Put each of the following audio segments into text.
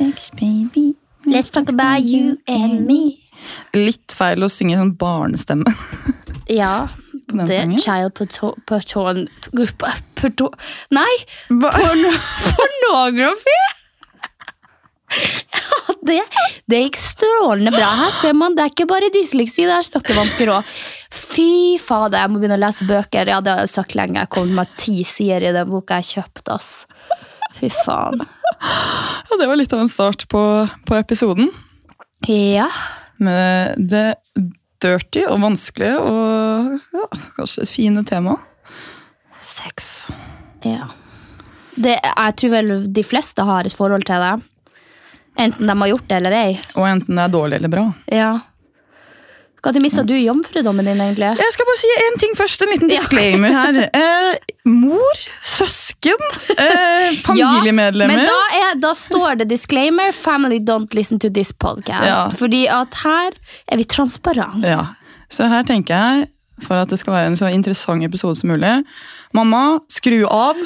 Sex, baby. Let's talk about you and me. Litt feil å synge sånn barnestemme. Ja. Det sangen? child Porton... pato- Nei! Porno, pornografi! Ja, det, det gikk strålende bra. Her ser man, Det er ikke bare dysleksi, det er snakkevansker òg. Fy fader, jeg må begynne å lese bøker. Ja, det har jeg sagt lenge. Jeg kommer med ti sider i den boka jeg kjøpte. ass. Fy faen. Ja, det var litt av en start på, på episoden. Ja. Med det dirty og vanskelige og ja, kanskje et fine tema. Sex. ja. Det, jeg tror vel de fleste har et forhold til det. Enten de har gjort det eller ei. Og enten det er dårlig eller bra. Ja. Når mista du jomfrudommen din, egentlig? Jeg skal bare si én ting først. En liten disclaimer her. Eh, mor, søsken, eh, familiemedlemmer. men da, er, da står det disclaimer 'Family don't listen to this podcast'. Ja. Fordi at her er vi transparente. Ja, så her tenker jeg, for at det skal være en så interessant episode som mulig Mamma, skru av.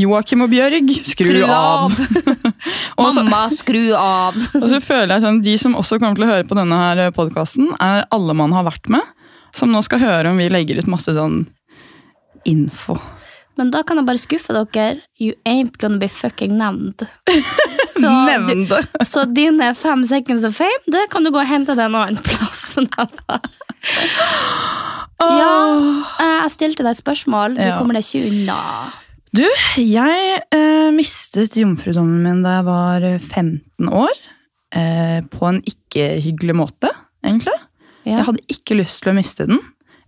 Joakim og Bjørg, skru, Skru av. av. Mamma, skru av! og så føler jeg sånn, De som også kommer til å høre på denne her podkasten, er alle man har vært med. Som nå skal høre om vi legger ut masse sånn info. Men da kan jeg bare skuffe dere. You ain't gonna be fucking named. Så, du, så dine fem seconds of fame, det kan du gå og hente deg en annen plass. Ja, eh, jeg stilte deg et spørsmål. Du kommer deg ikke unna. Du, jeg eh, mistet jomfrudommen min da jeg var 15 år. Eh, på en ikke-hyggelig måte, egentlig. Ja. Jeg hadde ikke lyst til å miste den.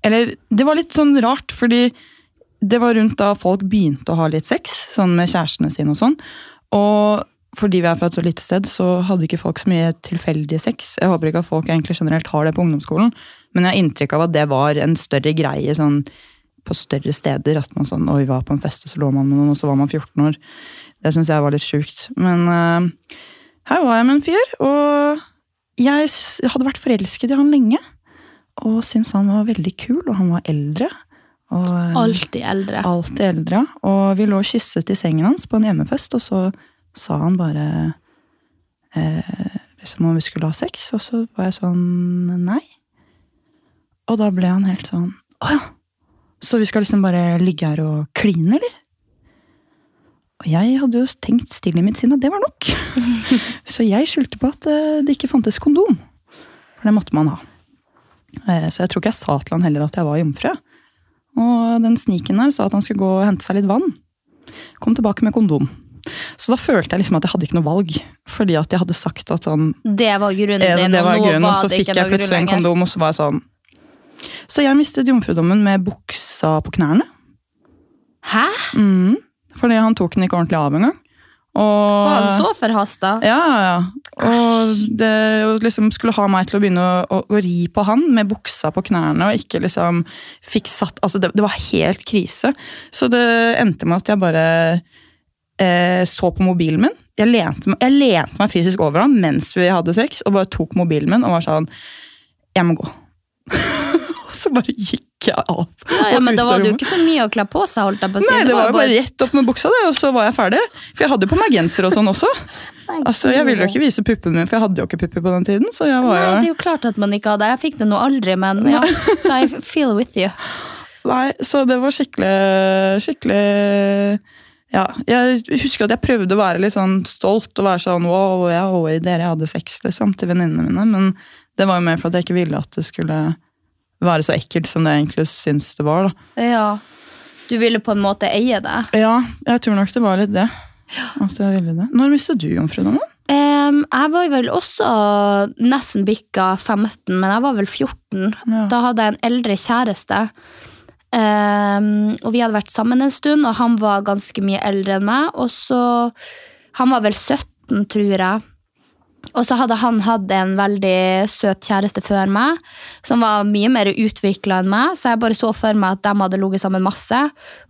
Eller, det var litt sånn rart, fordi det var rundt da folk begynte å ha litt sex, sånn med kjærestene sine og sånn. Og fordi vi er fra et så lite sted, så hadde ikke folk så mye tilfeldig sex. Jeg håper ikke at folk egentlig generelt har det på ungdomsskolen, men jeg har inntrykk av at det var en større greie sånn på større steder. At man sånn, oi, var på en fest, og så lå man med noen, og så var man 14 år. Det syns jeg var litt sjukt. Men uh, her var jeg med en fyr, og jeg hadde vært forelsket i han lenge. Og syntes han var veldig kul, og han var eldre. Og, eh, Alltid eldre. Alltid eldre. Og vi lå og kysset i sengen hans på en hjemmefest, og så sa han bare eh, liksom om vi skulle ha sex, og så var jeg sånn nei. Og da ble han helt sånn å ja, så vi skal liksom bare ligge her og kline, eller? Og jeg hadde jo tenkt stille i mitt sinn at det var nok. så jeg skyldte på at eh, det ikke fantes kondom. For det måtte man ha. Eh, Så jeg tror ikke jeg sa til han heller at jeg var jomfru. Og den sniken der sa at han skulle gå og hente seg litt vann. Kom tilbake med kondom. Så da følte jeg liksom at jeg hadde ikke noe valg. Fordi at jeg hadde sagt at sånn Det var grunnen din, det var og nå grunnen, og var så det fikk jeg plutselig en kondom, og så var jeg sånn Så jeg mistet jomfrudommen med buksa på knærne. Hæ? Mm, fordi han tok den ikke ordentlig av engang. Og Var han så forhasta? Ja, ja. Og det og liksom skulle ha meg til å begynne å, å, å ri på han med buksa på knærne og ikke liksom fikk satt Altså, det, det var helt krise. Så det endte med at jeg bare eh, så på mobilen min. Jeg lente, jeg lente meg fysisk over han mens vi hadde sex, og bare tok mobilen min og var sånn Jeg må gå. og så bare gikk jeg av. Ja, ja, men da var det jo ikke så mye å kle på seg, holdt jeg på å si. Nei, det var jo bare rett opp med buksa, det, og så var jeg ferdig. For jeg hadde jo på meg genser og sånn også. Altså, Jeg ville jo ikke vise puppene mine, for jeg hadde jo ikke pupper på den tiden. Så jeg var Nei, det er jo... jo klart at man ikke hadde. Jeg fikk det nå aldri, men ja. Så I feel with you. Nei, så det var skikkelig, skikkelig ja, jeg husker at jeg prøvde å være litt sånn stolt og være sånn wow, ja, oi, dere hadde sex, liksom, til venninnene mine. Men det var jo mer for at jeg ikke ville at det skulle være så ekkelt som det egentlig syns det var. da. Ja. Du ville på en måte eie det. Ja, jeg tror nok det var litt det. Altså, jeg ville det. Når mistet du jomfrudommen? Um, jeg var vel også nesten bikka 15, men jeg var vel 14. Ja. Da hadde jeg en eldre kjæreste. Um, og vi hadde vært sammen en stund, og han var ganske mye eldre enn meg. Og så Han var vel 17, tror jeg. Og så hadde han hatt en veldig søt kjæreste før meg, som var mye mer utvikla enn meg, så jeg bare så for meg at de hadde ligget sammen masse.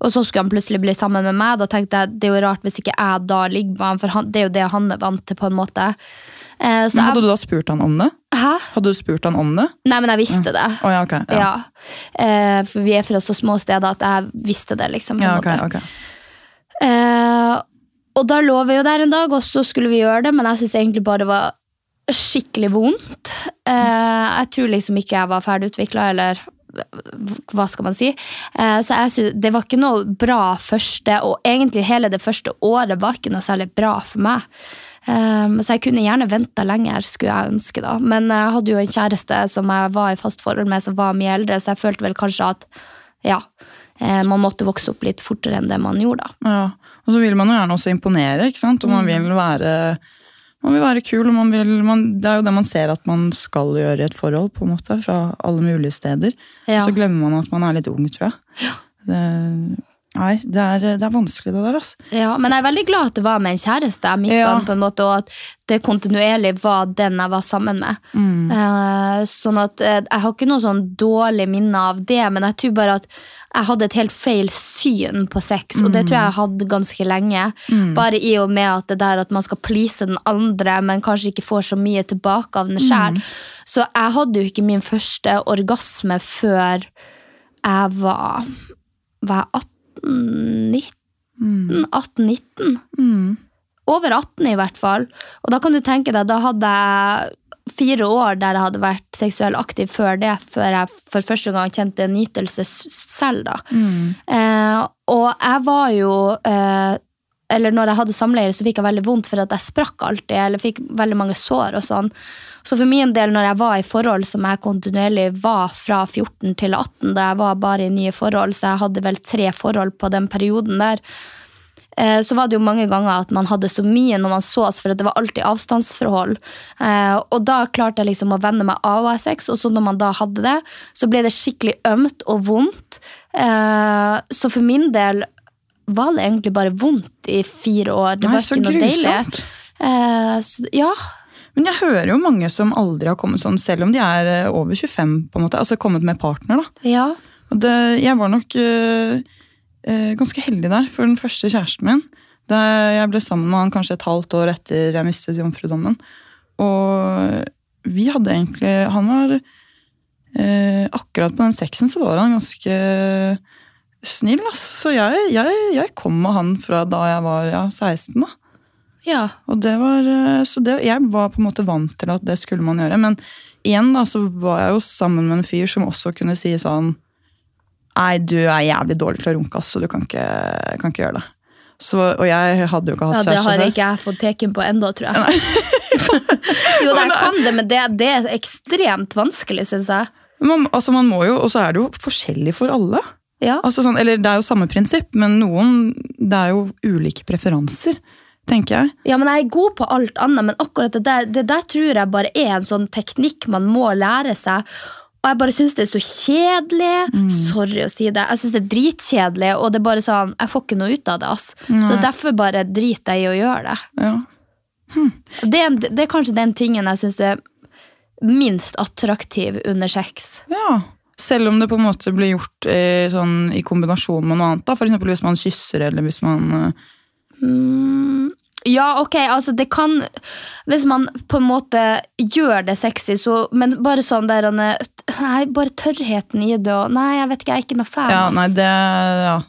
Og så skulle han plutselig bli sammen med meg. Da tenkte jeg det er jo rart hvis ikke jeg da ligger med ham, for han, det er jo det han er vant til, på en måte. Eh, så Men hadde jeg, du da spurt han om det? hæ? Hadde du spurt han om det? Nei, men jeg visste det. Å ja, ok. Ja, Ja. Eh, for vi er fra så små steder at jeg visste det, liksom. på en ja ok, måte. ok. Eh, og da lå vi jo der en dag, og så skulle vi gjøre det, men jeg syns egentlig bare det var skikkelig vondt. Eh, jeg tror liksom ikke jeg var ferdigutvikla, eller hva skal man si. Eh, så jeg synes, det var ikke noe bra første, og egentlig hele det første året var ikke noe særlig bra for meg. Um, så jeg kunne gjerne venta lenger, skulle jeg ønske. da. Men jeg hadde jo en kjæreste som jeg var i fast forhold med, som var mye eldre, så jeg følte vel kanskje at ja, eh, man måtte vokse opp litt fortere enn det man gjorde. da. Ja. Og så vil man jo gjerne også imponere, ikke sant? og man vil være man vil være kul, og man vil, man, det er jo det man ser at man skal gjøre i et forhold, på en måte, fra alle mulige steder. Ja. Så glemmer man at man er litt ung, tror jeg. Det, nei, det er, det er vanskelig det der, altså. Ja, Men jeg er veldig glad at det var med en kjæreste, jeg mistet Ja. den på en måte, og at det kontinuerlig var den jeg var sammen med. Eh, sånn at uh, Jeg har ikke noe sånn dårlig minne av det, men jeg tror bare at jeg hadde et helt feil syn på sex, og det tror jeg jeg hadde ganske lenge. Bare i og med at det der at man skal please den andre, men kanskje ikke får så mye tilbake av den sjæl. Så jeg hadde jo ikke min første orgasme før jeg var Var jeg 18-19? 18-19? Mm. Over 18 i hvert fall. Og da kan du tenke deg, da hadde jeg fire år der jeg hadde vært seksuell aktiv før det, før jeg for første gang kjente en nytelse selv. da. Eh, og jeg var jo eh, Eller når jeg hadde samleie, så fikk jeg veldig vondt for at jeg sprakk alltid, eller fikk veldig mange sår og sånn. Så for min del, når jeg var i forhold som jeg kontinuerlig var fra 14 til 18, da jeg var bare i nye forhold, så jeg hadde vel tre forhold på den perioden der, så var det jo mange ganger at man hadde så mye når man sås, for det var alltid avstandsforhold. Eh, og da klarte jeg liksom å venne meg av ASX, sex, og så når man da hadde det, så ble det skikkelig ømt og vondt. Eh, så for min del var det egentlig bare vondt i fire år. Det Nei, var ikke noe deilig. Eh, så, ja. Men jeg hører jo mange som aldri har kommet sånn, selv om de er eh, over 25, på en måte, altså kommet med partner. da. ja. Det, jeg var nok øh, øh, ganske heldig der for den første kjæresten min. Da jeg ble sammen med han kanskje et halvt år etter jeg mistet jomfrudommen. Og vi hadde egentlig Han var eh, Akkurat på den sexen så var han ganske snill, altså. Så jeg, jeg, jeg kom med han fra da jeg var ja, 16, da. ja. Og det var, øh, så det, jeg var på en måte vant til at det skulle man gjøre. Men igjen da, så var jeg jo sammen med en fyr som også kunne si sånn Nei, du er jævlig dårlig til å runke, ass, så du kan ikke, kan ikke gjøre det. Så, og jeg hadde jo ikke hatt ja, det har ikke jeg fått teken på ennå, tror jeg. jo, jeg kan det, men det, det er ekstremt vanskelig, syns jeg. Man, altså man må jo, Og så er det jo forskjellig for alle. Ja. Altså sånn, eller Det er jo samme prinsipp, men noen Det er jo ulike preferanser, tenker jeg. Ja, men Jeg er god på alt annet, men akkurat det der, det der tror jeg bare er en sånn teknikk man må lære seg. Og jeg bare syns det er så kjedelig. Sorry å si det. Jeg syns det er dritkjedelig, og det er bare sånn, jeg får ikke noe ut av det. ass. Så derfor bare driter jeg i å gjøre det. Ja. Det, er- det er kanskje den tingen jeg syns er minst attraktiv under sex. ja. Selv om det på en måte blir gjort i, sånn, i kombinasjon med noe annet. da, eksempel hvis man kysser, eller hvis man øh, Mm, ja, ok, altså det kan Hvis man på en måte gjør det sexy, så Men bare sånn der er- Nei, bare tørrheten i det og Nei, jeg vet ikke, jeg er ikke noe fan. Ja, nei, det Ja.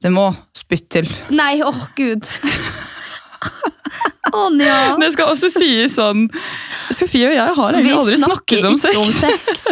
Det må spytt til. Nei, åh gud. Å nja. Det skal også sies sånn Sofie og jeg har egentlig aldri snakket om ikke om sex.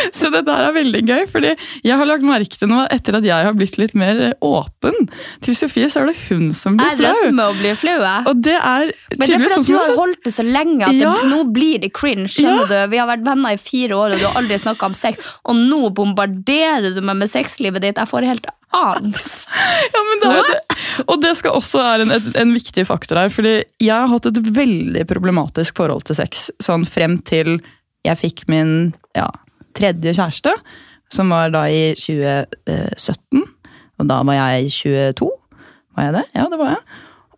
Så dette der er veldig gøy, fordi jeg har lagt merke til noe etter at jeg har blitt litt mer åpen. Til Sofie så er det hun som blir flau. Jeg er redd med å bli flau, jeg. Og det er Men det er tydeligvis fordi sånn du har holdt det så lenge at Ja. det, nå blir det cringe. skjønner du? Vi har vært venner i fire år, og du har aldri snakka om sex. Og nå bombarderer du meg med sexlivet ditt. Jeg får helt angst. Ja, men det er det. Og det skal også være en, en, en viktig faktor her, fordi jeg har hatt et veldig problematisk forhold til sex. Sånn frem til jeg fikk min ja, tredje kjæreste, som var da i 2017. Og da var jeg 22. Var jeg det? Ja, det var jeg.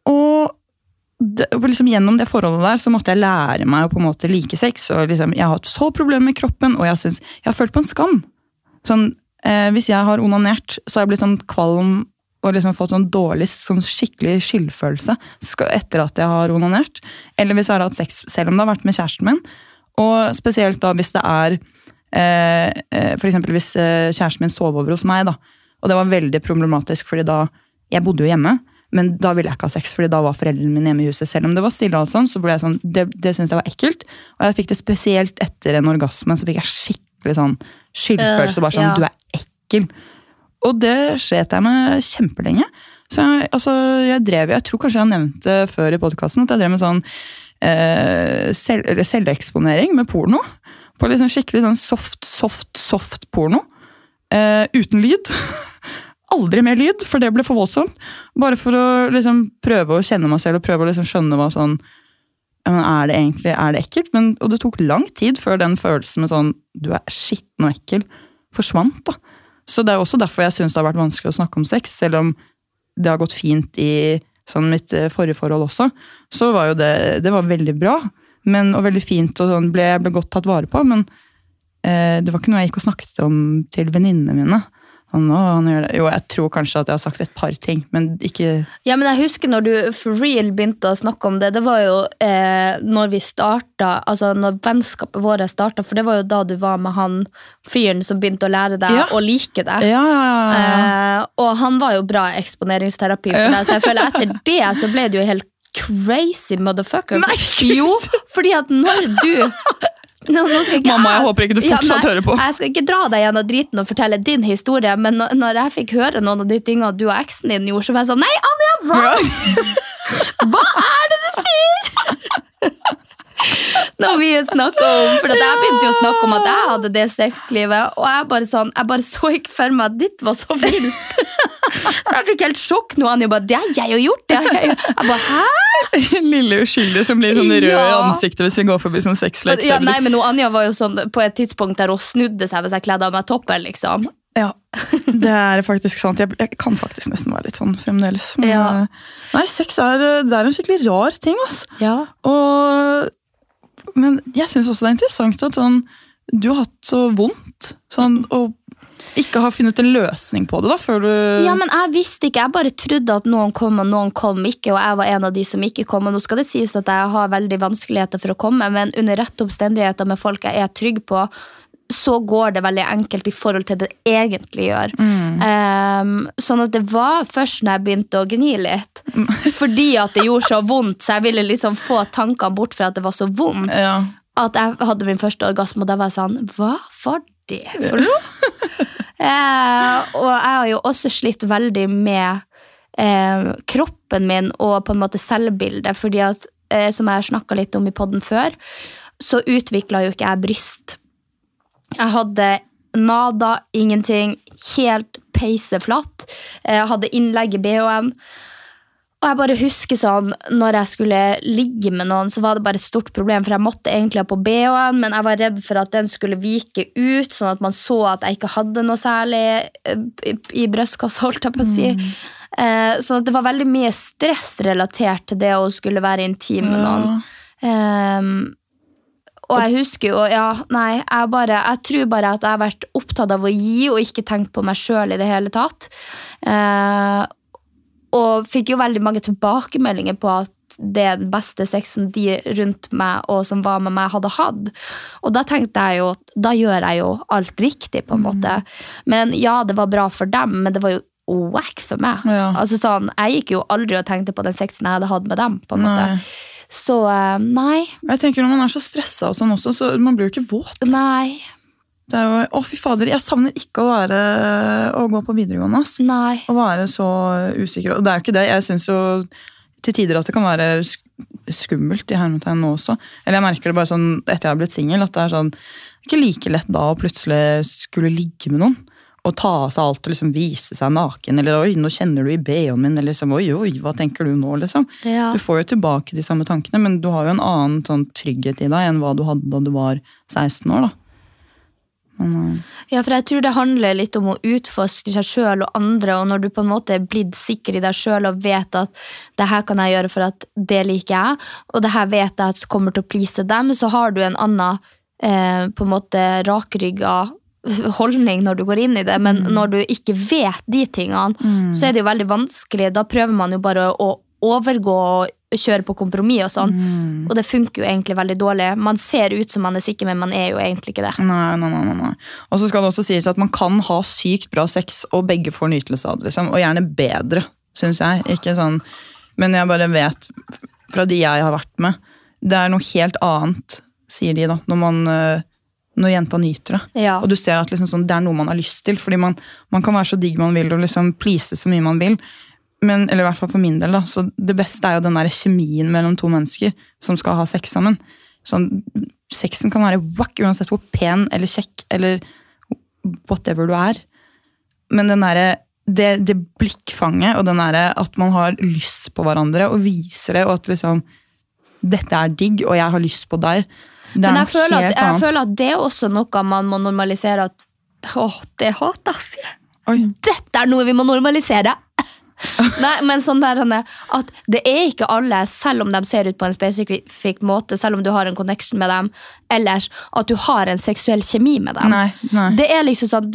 Og det, liksom gjennom det forholdet der så måtte jeg lære meg å på en måte like sex. og liksom, Jeg har hatt så problemer med kroppen, og jeg, synes, jeg har følt på en skam. Sånn, eh, Hvis jeg har onanert, så har jeg blitt sånn kvalm og liksom fått sånn dårlig, sånn skikkelig skyldfølelse etter at jeg har onanert. Eller hvis jeg har hatt sex, selv om det har vært med kjæresten min. Og spesielt da hvis det er eh, F.eks. For eksempel hvis eh, kjæresten min sov over hos meg, da. Og det var veldig problematisk, fordi da Jeg bodde jo hjemme, men da ville jeg ikke ha sex, fordi da var foreldrene mine hjemme i huset. Selv om det var stille, og alt sånn, så ble jeg sånn, det, det syntes jeg var ekkelt. Og jeg fikk det spesielt etter en orgasme, så fikk jeg skikkelig sånn skyldfølelse. Øh, bare sånn, ja. du er ekkel. Og det slet jeg med kjempelenge. Så jeg, altså, jeg drev, jeg tror kanskje jeg har nevnt det før i podkasten, at jeg drev med sånn eh, selv, selveksponering med porno. På liksom skikkelig sånn soft, soft, soft porno. Eh, uten lyd. Aldri mer lyd, for det ble for voldsomt. Bare for å liksom prøve å kjenne meg selv og prøve å liksom skjønne hva sånn Er det egentlig er det ekkelt? Men, og det tok lang tid før den følelsen med sånn du er skitten og ekkel forsvant. da. Så det er også derfor jeg syns det har vært vanskelig å snakke om sex, selv om det har gått fint i sånn mitt eh, forrige forhold også. Så var jo det, det var veldig bra men, og veldig fint, og sånn ble, ble godt tatt vare på. Men eh, det var ikke noe jeg gikk og snakket om til venninnene mine. Og å, han det. Jo, jeg tror kanskje at jeg har sagt et par ting, men ikke Ja, men jeg husker når du for real begynte å snakke om det. Det var jo eh, når vi starta, altså når vennskapet vårt starta, for det var jo da du var med han fyren som begynte å lære deg Ja. å like deg. Ja, ja. Eh, og han var jo bra eksponeringsterapi for deg, så jeg føler etter det så ble du jo helt crazy motherfucker. Nei, jo, fordi at når du nå, nå ikke Mamma, jeg håper ikke du fortsatt nei, hører på. Jeg skal ikke dra deg gjennom driten og fortelle din historie, men når, når jeg fikk høre noen av de tingene du og eksen din gjorde, så var jeg sånn Nei, Anja, hva? hva er det du sier?! Når vi snakket om For jeg begynte jo å snakke om at jeg hadde det sexlivet, og jeg bare sånn Jeg bare så ikke for meg at ditt var så vilt. Så jeg fikk helt sjokk nå. Han jo bare 'Det har jeg jo gjort!' Det jeg, jo». jeg bare, Hæ? Lille uskyldige som blir sånn rød i ansiktet hvis vi går forbi sånn sexlek. Ja, nei, men Anja var jo sånn på et tidspunkt der hun snudde seg hvis jeg kledde av meg toppen. liksom Ja, det er faktisk sant. Jeg, jeg kan faktisk nesten være litt sånn fremdeles. Men, Ja. eh, Nei, sex er, det er en skikkelig rar ting, ass. Ja. Og, men jeg syns også det er interessant at sånn, du har hatt så vondt. Sånn, og ikke har funnet en løsning på det, da, før du Ja, men jeg visste ikke. Jeg bare trodde at noen kom, og noen kom ikke. Og jeg var en av de som ikke kom. Og nå skal det sies at jeg har veldig vanskeligheter for å komme, men under rette omstendigheter med folk jeg er trygg på, så går det veldig enkelt i forhold til det det egentlig gjør. Ehm, sånn at det var først når jeg begynte å gni litt, fordi at det gjorde så vondt, så jeg ville liksom få tankene bort fra at det var så vondt, Ja. at jeg hadde min første orgasme, og da var jeg sånn Hva var det for noe? Eh, og jeg har jo også slitt veldig med eh, kroppen min og på en måte selvbildet, fordi at, eh, som jeg snakka litt om i poden før, så utvikla jo ikke jeg bryst. Jeg hadde nada, ingenting, helt peiseflatt. Jeg hadde innlegg i BH-en. Og jeg bare husker sånn, når jeg skulle ligge med noen, så var det bare et stort problem, for jeg måtte egentlig ha på BH-en, men jeg var redd for at den skulle vike ut, sånn at man så at jeg ikke hadde noe særlig eh, i, brystkassa, holdt jeg på å si. Eh, så det var veldig mye stress relatert til det å skulle være intim med noen. Ehm, og jeg husker jo, ja, nei, jeg, bare, jeg tror bare at jeg har vært opptatt av å gi og ikke tenkt på meg sjøl i det hele tatt. Eh, og fikk jo veldig mange tilbakemeldinger på at det er den beste sexen de rundt meg og som var med meg, hadde hatt. Og da tenkte jeg jo at da gjør jeg jo alt riktig, på en måte. Men ja, det var bra for dem, men det var jo wack for meg. Ja. Altså sånn, Jeg gikk jo aldri og tenkte på den sexen jeg hadde hatt med dem. på en måte. Nei. Så eh, nei. Jeg tenker Når man er så stressa, og sånn også, så man blir jo ikke våt. Nei. Det er jo, å fy fader, Jeg savner ikke å, være, å gå på videregående. ass. Nei. Å være så usikker. Og det er jo ikke det. Jeg syns jo til tider at det kan være skummelt i hermetegn nå også. Eller jeg merker det bare sånn etter jeg har blitt singel, at det er sånn ikke like lett da å plutselig skulle ligge med noen. Og ta av seg alt og liksom vise seg naken. Eller 'oi, nå kjenner du i BH-en min'. Eller liksom 'oi, oi, hva tenker du nå'? liksom. Ja. Du får jo tilbake de samme tankene, men du har jo en annen sånn trygghet i deg enn hva du hadde da du var 16 år. da. Men, eh, Ja, for jeg tror det handler litt om å utforske seg sjøl og andre, og når du på en måte er blitt sikker i deg sjøl og vet at det her kan jeg gjøre for at det liker jeg, og det her vet jeg at kommer til å please dem, så har du en annen eh, på en måte rakrygga holdning når du går inn i det, men når du ikke vet de tingene, så er det jo veldig vanskelig. Da prøver man jo bare å overgå og kjøre på kompromiss og sånn, og det funker jo egentlig veldig dårlig. Man ser ut som man er sikker, men man er jo egentlig ikke det. Nei, nei, nei, nei. Og så skal det også sies at man kan ha sykt bra sex, og begge får nytelse av det. Liksom. Og gjerne bedre, syns jeg. Ikke sånn, Men jeg bare vet, fra de jeg har vært med, det er noe helt annet, sier de, da, når, man, øh, når jenta nyter det. Ja. Og du ser at liksom sånn, det er noe man har lyst til. fordi man, man kan være så digg man vil og liksom please så mye man vil. Men, eller i hvert fall for min del da, så Det beste er jo den der kjemien mellom to mennesker som skal ha sex sammen. Sånn, Sexen kan være wack uansett hvor pen eller kjekk eller whatever du er. Men den der, det, det blikkfanget og den der at man har lyst på hverandre og viser det, og at liksom Dette er digg, og jeg har lyst på deg. Det er Men jeg føler, at, jeg føler at det er også noe man må normalisere at Åh, det hater jeg å. Dette er noe vi må normalisere. Nei, men sånn der at det er ikke alle, selv om de ser ut på en spesifikk måte, selv om du har en connection med dem, eller at du har en seksuell kjemi med dem. Nei, nei. Det er liksom sånn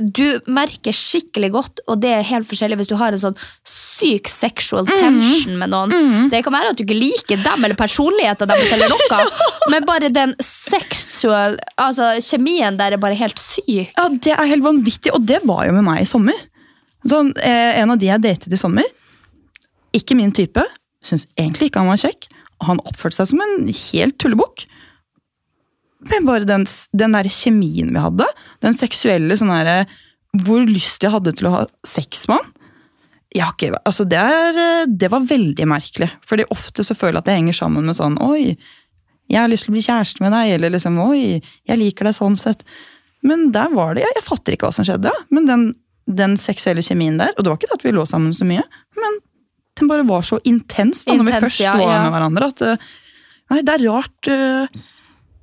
du merker skikkelig godt, og det er helt forskjellig hvis du har en sånn syk sexual tension tension med noen. Det kan være at du ikke liker dem eller personligheten deres, eller noe, men bare den sexual altså Kjemien der er bare helt syk. Ja, Det er helt vanvittig, og det var jo med meg i sommer. Sånn, eh, en av de jeg datet i sommer, ikke min type, syns egentlig ikke han var kjekk. Han oppførte seg som en helt tullebukk. Men bare den, den der kjemien vi hadde, den seksuelle sånn derre Hvor lyst jeg hadde til å ha sex med han. Ja, okay, altså det, er, eh, det var veldig merkelig. Fordi ofte så føler jeg at det henger sammen med sånn Oi, jeg har lyst til å bli kjæreste med deg. Eller liksom Oi, jeg liker deg sånn sett. Men der var det, jeg, jeg fatter ikke hva som skjedde. Men den, den seksuelle kjemien der, og det var ikke det at vi lå sammen så mye, men den bare var så intens da når vi først ja, var ja. med hverandre. at eh, Nei, det er rart uh,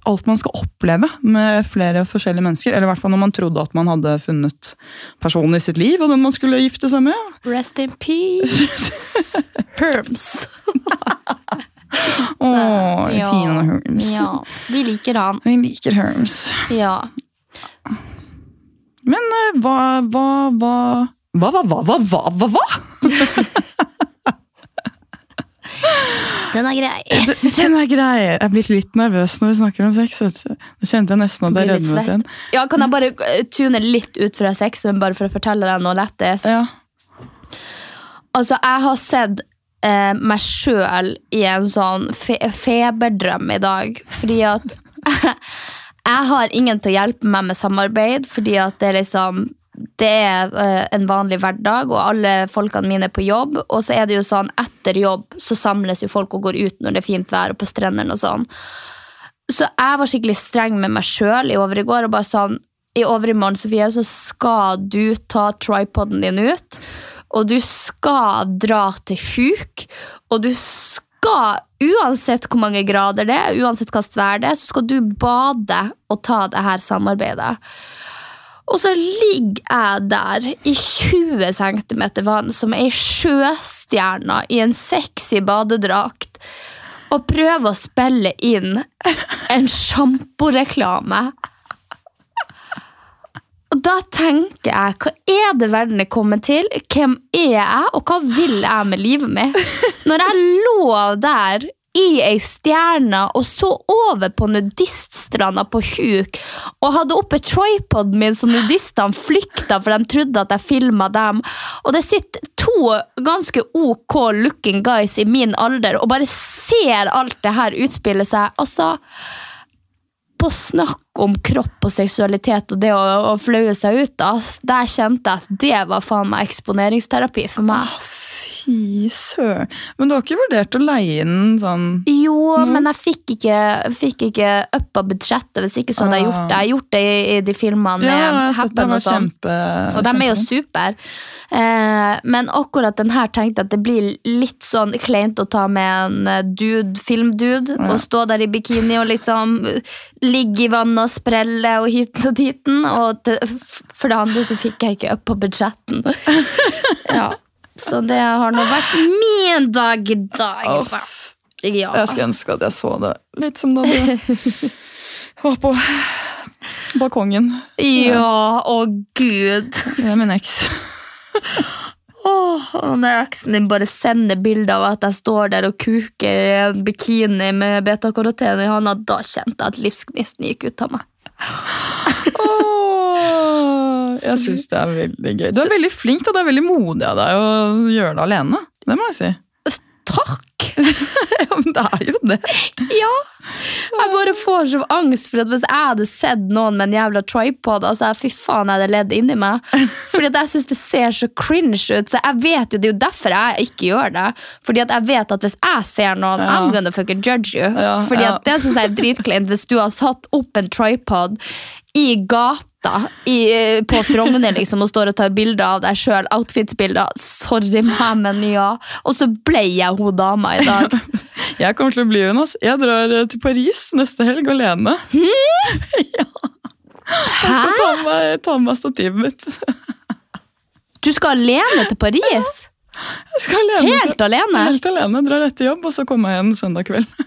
alt man skal oppleve med flere forskjellige mennesker. Eller i hvert fall når man trodde at man hadde funnet personen i sitt liv, og den man skulle gifte seg med. Rest in peace. Herms. Åh, Ja. fine Herms. Ja, vi liker han. Vi liker Herms. Ja. Men eh, hva, hva, hva Hva, hva, hva, hva, hva, hva, hva? Den er grei. Den er grei. Jeg er blitt litt nervøs når vi snakker om sex. Nå kjente jeg nesten at jeg rødmet igjen. Ja, kan jeg bare eh, tune litt ut fra sexen, bare for å fortelle deg noe lættis? Ja. Altså, jeg har sett eh, meg sjøl i en sånn fe feberdrøm i dag, fordi at jeg har ingen til å hjelpe meg med samarbeid, fordi at det er liksom det er eh, en vanlig hverdag, og alle folkene mine er på jobb. Og så er det jo sånn, etter jobb så samles jo folk og går ut når det er fint vær, og på strendene og sånn. Så jeg var skikkelig streng med meg sjøl i over i går. og bare sånn, I overmorgen Sofie, så skal du ta tripoden din ut. Og du skal dra til huk. Og du skal, uansett hvor mange grader det er, uansett hva vær det er, så skal du bade og ta det her samarbeidet. Og så ligger jeg der i 20 cm vann som ei sjøstjerne i en sexy badedrakt og prøver å spille inn en sjamporeklame. Da tenker jeg, hva er det verden er kommet til? Hvem er jeg, og hva vil jeg med livet mitt? Når jeg lå der i ei stjerne og så over på nudiststranda på huk og hadde oppe tripoden min så nudistene flykta for de trodde at jeg filma dem. Og det sitter to ganske ok looking guys i min alder og bare ser alt det her utspille seg. Altså på snakk om kropp og seksualitet og det å, å flaue seg ut, ass, der kjente jeg at det var faen meg eksponeringsterapi for meg. Fy søren. Men du har ikke vurdert å leie inn sånn Jo, men jeg fikk ikke, fikk ikke uppa budsjettet. Hvis ikke så hadde jeg gjort det. Jeg har gjort det i, i de filmene Ja, med Happen og sånn. kjempe Og de er jo super. Eh, men akkurat den her tenkte jeg at det blir litt sånn kleint å ta med en eh, dude, filmdude og stå der i bikini og liksom ligge i vannet og sprelle og hiten og diten. Og til, for det andre så fikk jeg ikke på budsjetten. ja. Så det har nå vært min dag i dag. Ja. Jeg skulle ønske at jeg så det litt som da du var på balkongen Ja, å gud. Det er min eks. Åh, og når eksen din bare sender bilder av at jeg står der og kuker i en bikini med beta-karoten i hånda, da kjente jeg at livsgnisten gikk ut av meg. Åh, jeg syns det er veldig gøy. Du er veldig flink. da, Det er veldig modig av deg å gjøre det alene. Det må jeg si. Takk! Ja, men det er jo det. Ja! Jeg bare får så angst for at hvis jeg hadde sett noen med en jævla tripod, altså fy faen, jeg hadde ledd inni meg. Fordi at jeg syns det ser så cringe ut. Så jeg vet jo, Det er jo derfor jeg ikke gjør det. Fordi at jeg vet at hvis jeg ser noen, Ja. I'm gonna fucking judge you. Ja, Fordi ja. at det syns jeg er dritkleint hvis du har satt opp en tripod i gata i, på Frogner liksom, og står og tar bilder av deg sjøl. Outfits-bilder. Sorry meg, men ja. Og så ble jeg hun dama i dag. Jeg kommer til å bli hun. ass. Jeg drar eh, til Paris neste helg alene. ja. Jeg skal ta med, ta med stativet mitt. Du skal alene til Paris? Ja. Jeg skal alene. Helt alene? Helt alene. Drar etter jobb, og så kommer jeg igjen søndag kveld.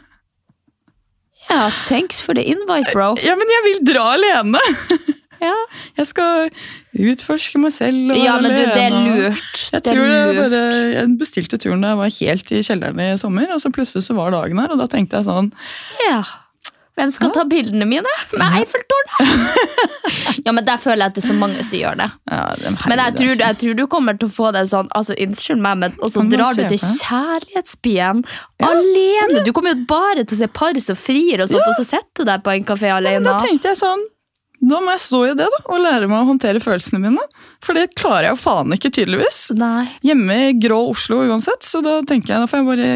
Ja, thanks for the invite, bro. Ja, men jeg vil dra alene! Ja, Jeg skal utforske meg selv. og ja men du, det er lurt. Jeg Det er lurt. jeg, bare, jeg bestilte turen da jeg var helt i kjelleren i sommer, og så plutselig så var dagen her, og da tenkte jeg sånn Ja. Hvem skal ta bildene mine? Med Eiffeltårnet? ja, men der føler jeg at det er så mange som gjør det. ja, Men jeg tror, jeg tror du kommer til å få det sånn altså Unnskyld meg, men og så drar du til kjærlighetsbyen alene. Du kommer jo bare til å se par som frir, og sånt, og så sitter du der på en kafé Men alene. da tenkte jeg sånn Da må jeg stå i det da, og lære meg å håndtere følelsene mine. For det klarer jeg jo faen ikke, tydeligvis. Nei, Hjemme i grå Oslo uansett, så da tenker jeg da får jeg bare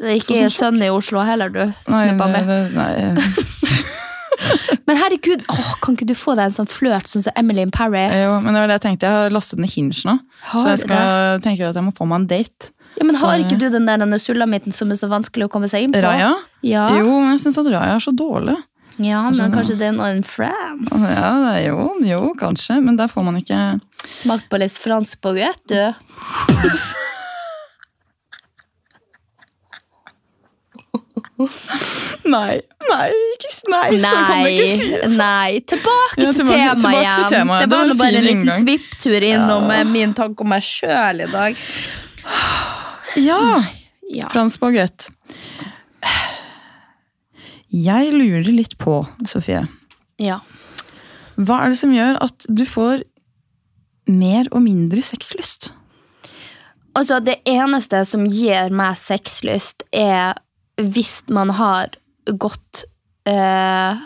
det er ikke sånn sønn i Oslo heller, du. Nei, Snuppa med. det, nei. Men herregud, åh, kan ikke du få deg en sånn flørt sånn som Emily in Paris? Jo, men det var det jeg tenkte. Jeg har lastet ned Hinge nå, Har så jeg skal, tenker at jeg må få meg en date. Ja, men Har ikke du den der sulamitten som er så vanskelig å komme seg inn på? Raja? Ja, Jo, men jeg syns at Raja er så dårlig. Ja men kanskje det er noe in France? Ja, det jo, jo, kanskje, men der får man ikke Smakt på litt fransk baguette, du. Nei, nei, ikke, nei, så kan det ikke sies. nei. Tilbake Ja, til temaet tilbake til tema, temaet. Det var, Det var bare en liten svipptur innom ja. min tanke om meg sjøl i dag. Ja, Ja. Frans baguette. Jeg lurer litt på, Sofie, ja. hva er det som gjør at du får mer og mindre sexlyst? Altså, det eneste som gir meg sexlyst, er hvis man har gått uh,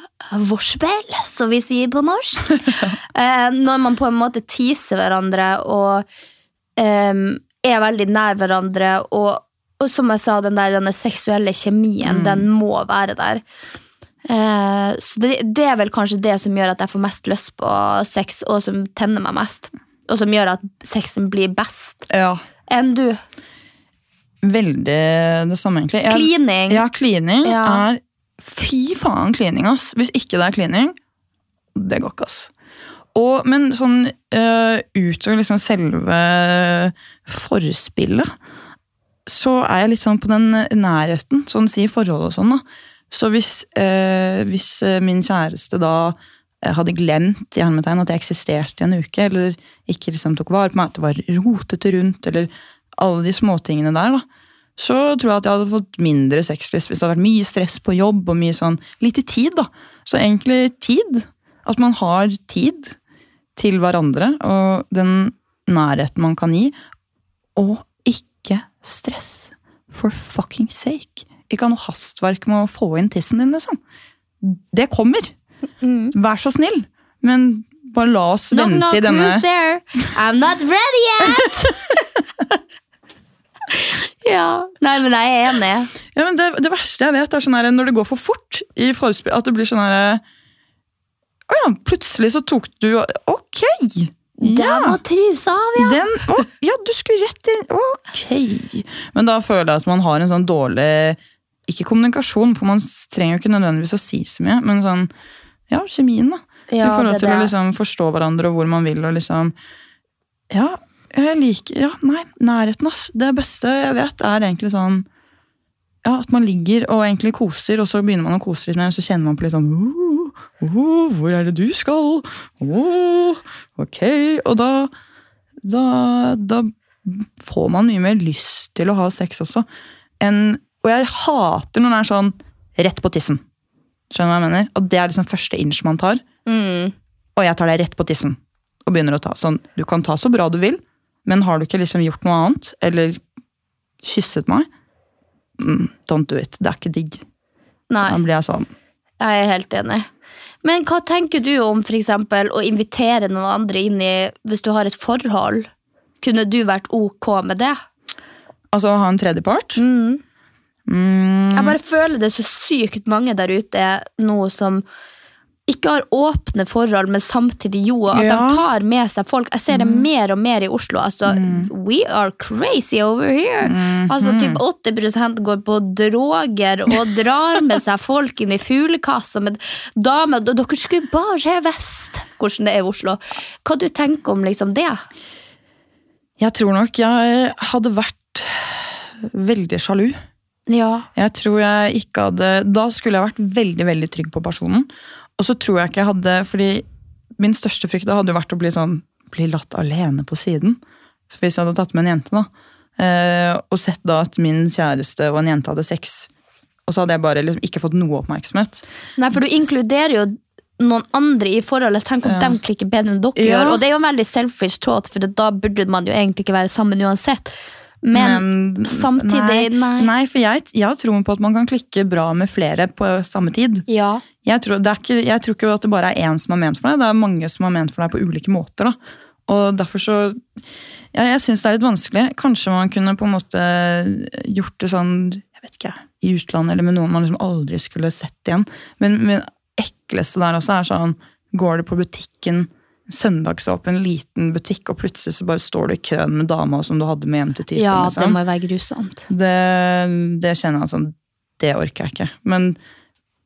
vorspiel, som vi sier på norsk. Eh, når man på en måte teaser hverandre og em, er veldig nær hverandre, og, og som jeg sa, den der den seksuelle kjemien, den må være der. Eh, så det, det er vel kanskje det som gjør at jeg får mest lyst på sex, og som tenner meg mest. Og som gjør at sexen blir best Ja, enn du. veldig det samme, egentlig. Jeg- cleaning. Ja, cleaning Ja. er Fy faen, cleaning, ass. Hvis ikke det er cleaning, det går ikke, ass. Og, men sånn uh, utover liksom selve forspillet, så er jeg litt sånn på den nærheten, sånn si forhold og sånn, da. Så hvis, eh, hvis eh, min kjæreste da eh, hadde glemt i hermetegn at jeg eksisterte i en uke, eller ikke liksom tok vare på meg, at det var rotete rundt, eller alle de småtingene der, da, så tror jeg at jeg hadde fått mindre sexlyst hvis det hadde vært mye stress på jobb og mye sånn lite tid. da. Så egentlig tid. At man har tid til hverandre og den nærheten man kan gi. Og ikke stress. For fucking sake. Ikke ha noe hastverk med å få inn tissen din, liksom. Det kommer. Vær så snill. Men bare la oss Knock, vente knock, i denne who's there? I'm not ready yet! ja. Nei, men jeg er enig. Ja, men det, det verste jeg vet, er sånn her, når det går for fort i forspill, at det blir sånn herre Å ja, plutselig så tok du Ok! Der Ja! var trusa av, ja. Den, å, ja, du skulle rett inn. Ok. Men da føler jeg at man har en sånn dårlig Ikke kommunikasjon, for man trenger jo ikke nødvendigvis å si så mye, men sånn Ja, kjemien, da. Ja, I forhold det til å liksom forstå hverandre og hvor man vil, og liksom Ja, jeg liker Ja, nei, nærheten, ass. Det beste jeg vet, er egentlig sånn ja, At man ligger og egentlig koser, og så begynner man å kose litt mer, og så kjenner man på litt sånn «Åh, åh, Hvor er det du skal? Oh, ok. Og da, da Da får man mye mer lyst til å ha sex også. En, og jeg hater når det er sånn rett på tissen. Skjønner du hva jeg mener? At det er liksom første inch man tar. Mm. Og jeg tar deg rett på tissen og begynner å ta. Sånn, du kan ta så bra du vil, men har du ikke liksom gjort noe annet, eller kysset meg, mm, don't do it. Det er ikke digg. Nei, Da blir jeg sånn jeg er helt enig. Men hva tenker du om for eksempel å invitere noen andre inn i Hvis du har et forhold, kunne du vært ok med det? Altså å ha en tredjepart. Mm. Mm, Jeg bare føler det er så sykt mange der ute nå som ikke har åpne forhold, men samtidig jo, at Ja. Mm. de tar med seg folk. Jeg ser det mer og mer i Oslo. Altså, We are crazy over here! Mm. Altså, typ 80 går på droger og drar med seg folk inn i fuglekassa med damer. Dere skulle bare visst hvordan det er i Oslo. Hva du tenker om liksom det? jeg tror nok jeg hadde vært veldig sjalu. Ja. Jeg tror jeg ikke hadde Da skulle jeg vært veldig veldig trygg på personen. Og så tror jeg ikke jeg hadde Fordi min største frykt da hadde jo vært å bli sånn Bli latt alene på siden. Hvis jeg hadde tatt med en jente, da. Eh, og sett da at min kjæreste og en jente hadde sex. Og så hadde jeg bare liksom ikke fått noe oppmerksomhet. Nei, for du inkluderer jo noen andre i forholdet. Tenk om Ja. de klikker bedre enn dere Ja. gjør. Og det er jo en veldig selfish tråd, for da burde man jo egentlig ikke være sammen uansett. Men, samtidig, nei. Nei, for jeg, jeg har troen på at man kan klikke bra med flere på samme tid. Ja. Jeg tror, det ikke, jeg tror ikke at det bare er én som er ment for deg, det er mange som er ment for deg på ulike måter. da. Og derfor så ja, Jeg syns det er litt vanskelig. Kanskje man kunne på en måte gjort det sånn jeg vet ikke, i utlandet eller med noen man liksom aldri skulle sett igjen. Men men det ekleste der også er sånn Går du på butikken, søndagsåpen liten butikk, og plutselig så bare står du i køen med dama som du hadde med hjem til typen. ja, liksom. det må jo være grusomt. Det, det kjenner jeg sånn Det orker jeg ikke. Men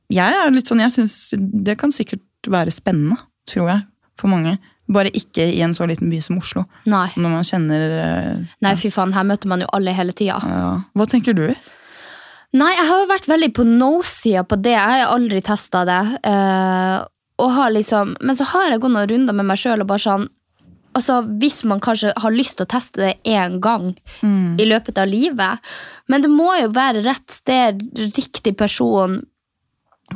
jeg er litt sånn Jeg syns det kan sikkert være spennende, tror jeg, for mange. Bare ikke i en så liten by som Oslo. Nei. Når man kjenner eh, Nei, fy faen, her møter man jo alle hele tida. ja. Hva tenker du? Nei, jeg har jo vært veldig på no-sida på det. Jeg har aldri testa det. eh, og har liksom, men så har jeg gått noen runder med meg sjøl og bare sånn Altså, Hvis man kanskje har lyst til å teste det én gang i løpet av livet Men det må jo være rett sted, riktig person,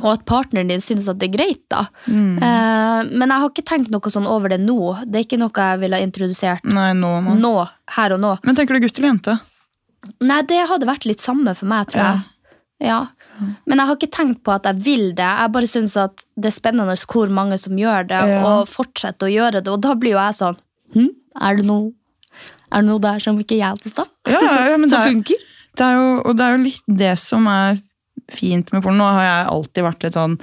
og at partneren din syns at det er greit. da. Eh, men jeg har ikke tenkt noe sånn over det nå. Det er ikke noe jeg ville ha introdusert Nei, nå, nå. nå, her og nå. Men tenker du gutt eller jente? Nei, det hadde vært litt samme for meg, tror jeg. Ja. Men jeg har ikke tenkt på at jeg vil det. Jeg bare syns at det er spennende hvor mange som gjør det, Ja. og fortsetter å gjøre det. Og da blir jo jeg sånn hm? Er det noe Er det noe der som ikke jeg til testa? Ja, ja, ja, det som er- funker? Det er jo, og det er jo litt det som er fint med porno. Nå har jeg alltid vært litt sånn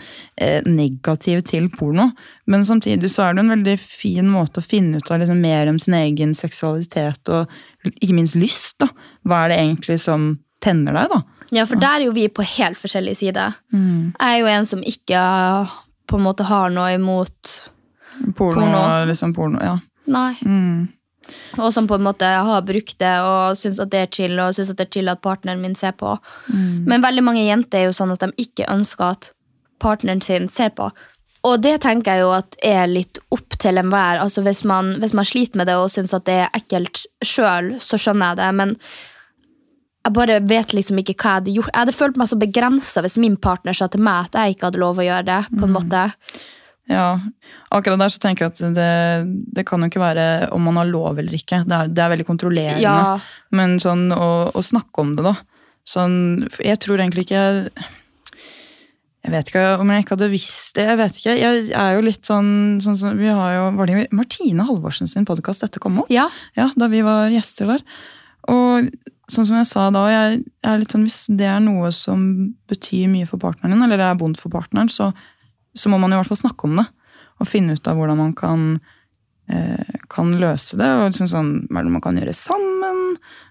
eh, negativ til porno, men samtidig så er det en veldig fin måte å finne ut av liksom, mer om sin egen seksualitet og ikke minst lyst. da. Hva er det egentlig som tenner deg, da? Ja, for der er jo vi på helt forskjellig side. Mm. Jeg er jo en som ikke på en måte har noe imot Porno, Porno. liksom porno, ja. Nei. Mm. Og som på en måte har brukt det og syns at det er chill, og syns at det er chill at partneren min ser på. Mm. Men veldig mange jenter er jo sånn at de ikke ønsker at partneren sin ser på. Og det tenker jeg jo at er litt opp til enhver. Altså hvis man, hvis man sliter med det og syns at det er ekkelt sjøl, så skjønner jeg det. Men Jeg bare vet liksom ikke hva jeg hadde gjort. Jeg hadde følt meg så begrensa hvis min partner sa til meg at jeg ikke hadde lov å gjøre det. på en måte. Ja, akkurat der så tenker jeg at det, det kan jo ikke være om man har lov eller ikke. Det er, det er veldig kontrollerende. Ja. Men sånn å, å snakke om det, da. Sånn, jeg tror egentlig ikke Jeg vet ikke om jeg ikke hadde visst det. Jeg vet ikke, jeg er jo litt sånn, sånn, sånn Vi har jo Var det Martine Halvorsen sin podkast dette kom opp? Ja. Ja, da vi var gjester der. Og sånn som jeg sa da, jeg, jeg sånn, hvis det er noe som betyr mye for partneren din, eller det er vondt for partneren, så, så må man i hvert fall snakke om det. Og finne ut av hvordan man kan, eh, kan løse det. og liksom sånn, Hva er det man kan gjøre sammen?